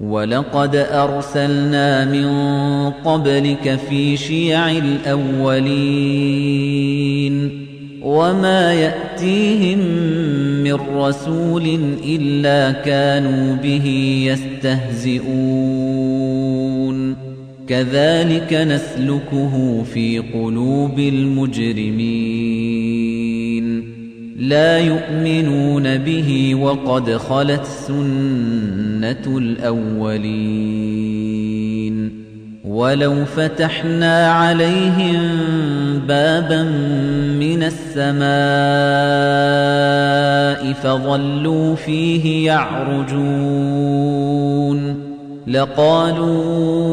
ولقد أرسلنا من قبلك في شيع الأولين وما يأتيهم من رسول إلا كانوا به يستهزئون. كذلك نسلكه في قلوب المجرمين. لا يؤمنون به وقد خلت سنة الأولين. ولو فتحنا عليهم بابا من السماء فظلوا فيه يعرجون. لقالوا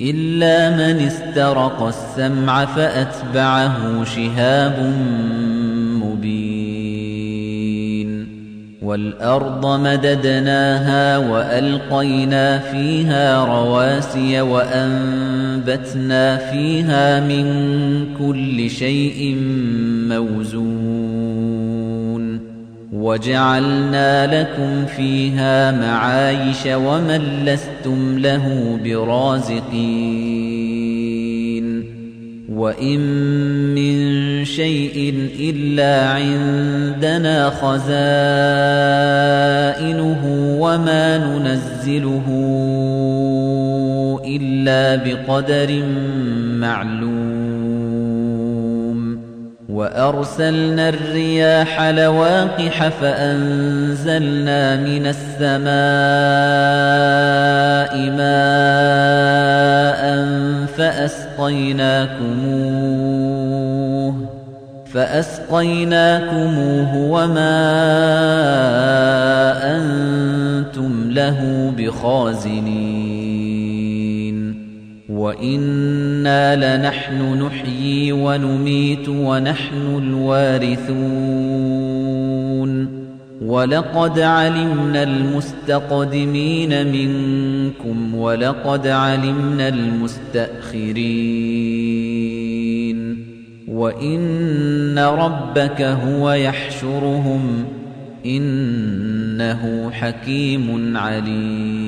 إلا من استرق السمع فأتبعه شهاب مبين والأرض مددناها وألقينا فيها رواسي وأنبتنا فيها من كل شيء موزون وجعلنا لكم فيها معايش ومن لستم له برازقين وإن من شيء إلا عندنا خزائنه وما ننزله إلا بقدر معلوم وأرسلنا الرياح لواقح فأنزلنا من السماء ماء فأسقيناكموه فأسقيناكموه وما أنتم له بخازنين وإنا لنحن نحيي ونميت ونحن الوارثون ولقد علمنا المستقدمين منكم ولقد علمنا المستأخرين وإن ربك هو يحشرهم إنه حكيم عليم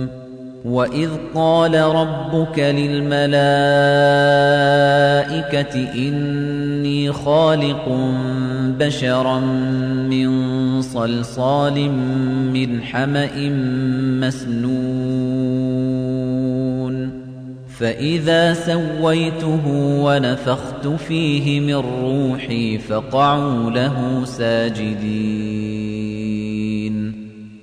وإذ قال ربك للملائكة إني خالق بشرا من صلصال من حمأ مسنون فإذا سويته ونفخت فيه من روحي فقعوا له ساجدين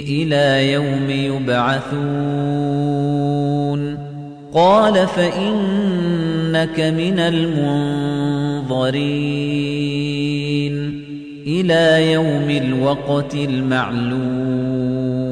إلى يوم يبعثون. قال فإنك من المنظرين. إلى يوم الوقت المعلوم.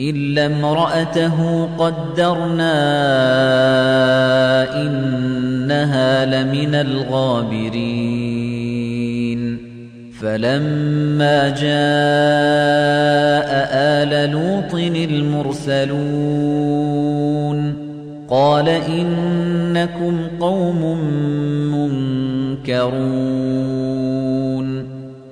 إلا امرأته قدرنا إنها لمن الغابرين. فلما جاء آل لوط المرسلون قال إنكم قوم منكرون.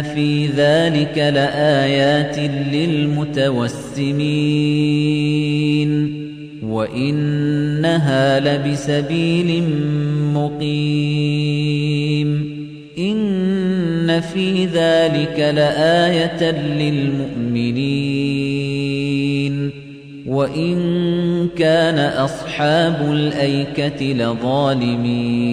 في ذلك لآيات للمتوسمين وإنها لبسبيل مقيم إن في ذلك لآية للمؤمنين وإن كان أصحاب الأيكة لظالمين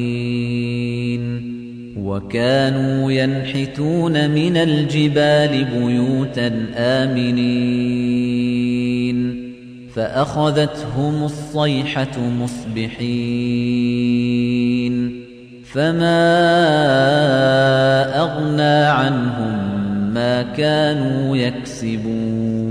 وكانوا ينحتون من الجبال بيوتا آمنين. فأخذتهم الصيحة مصبحين. فما أغنى عنهم ما كانوا يكسبون.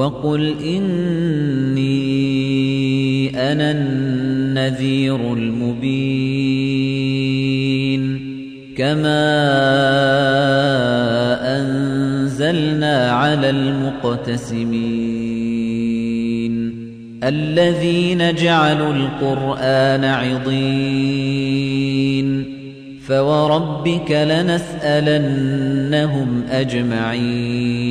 وقل إني أنا النذير المبين كما أنزلنا على المقتسمين الذين جعلوا القرآن عضين فوربك لنسألنهم أجمعين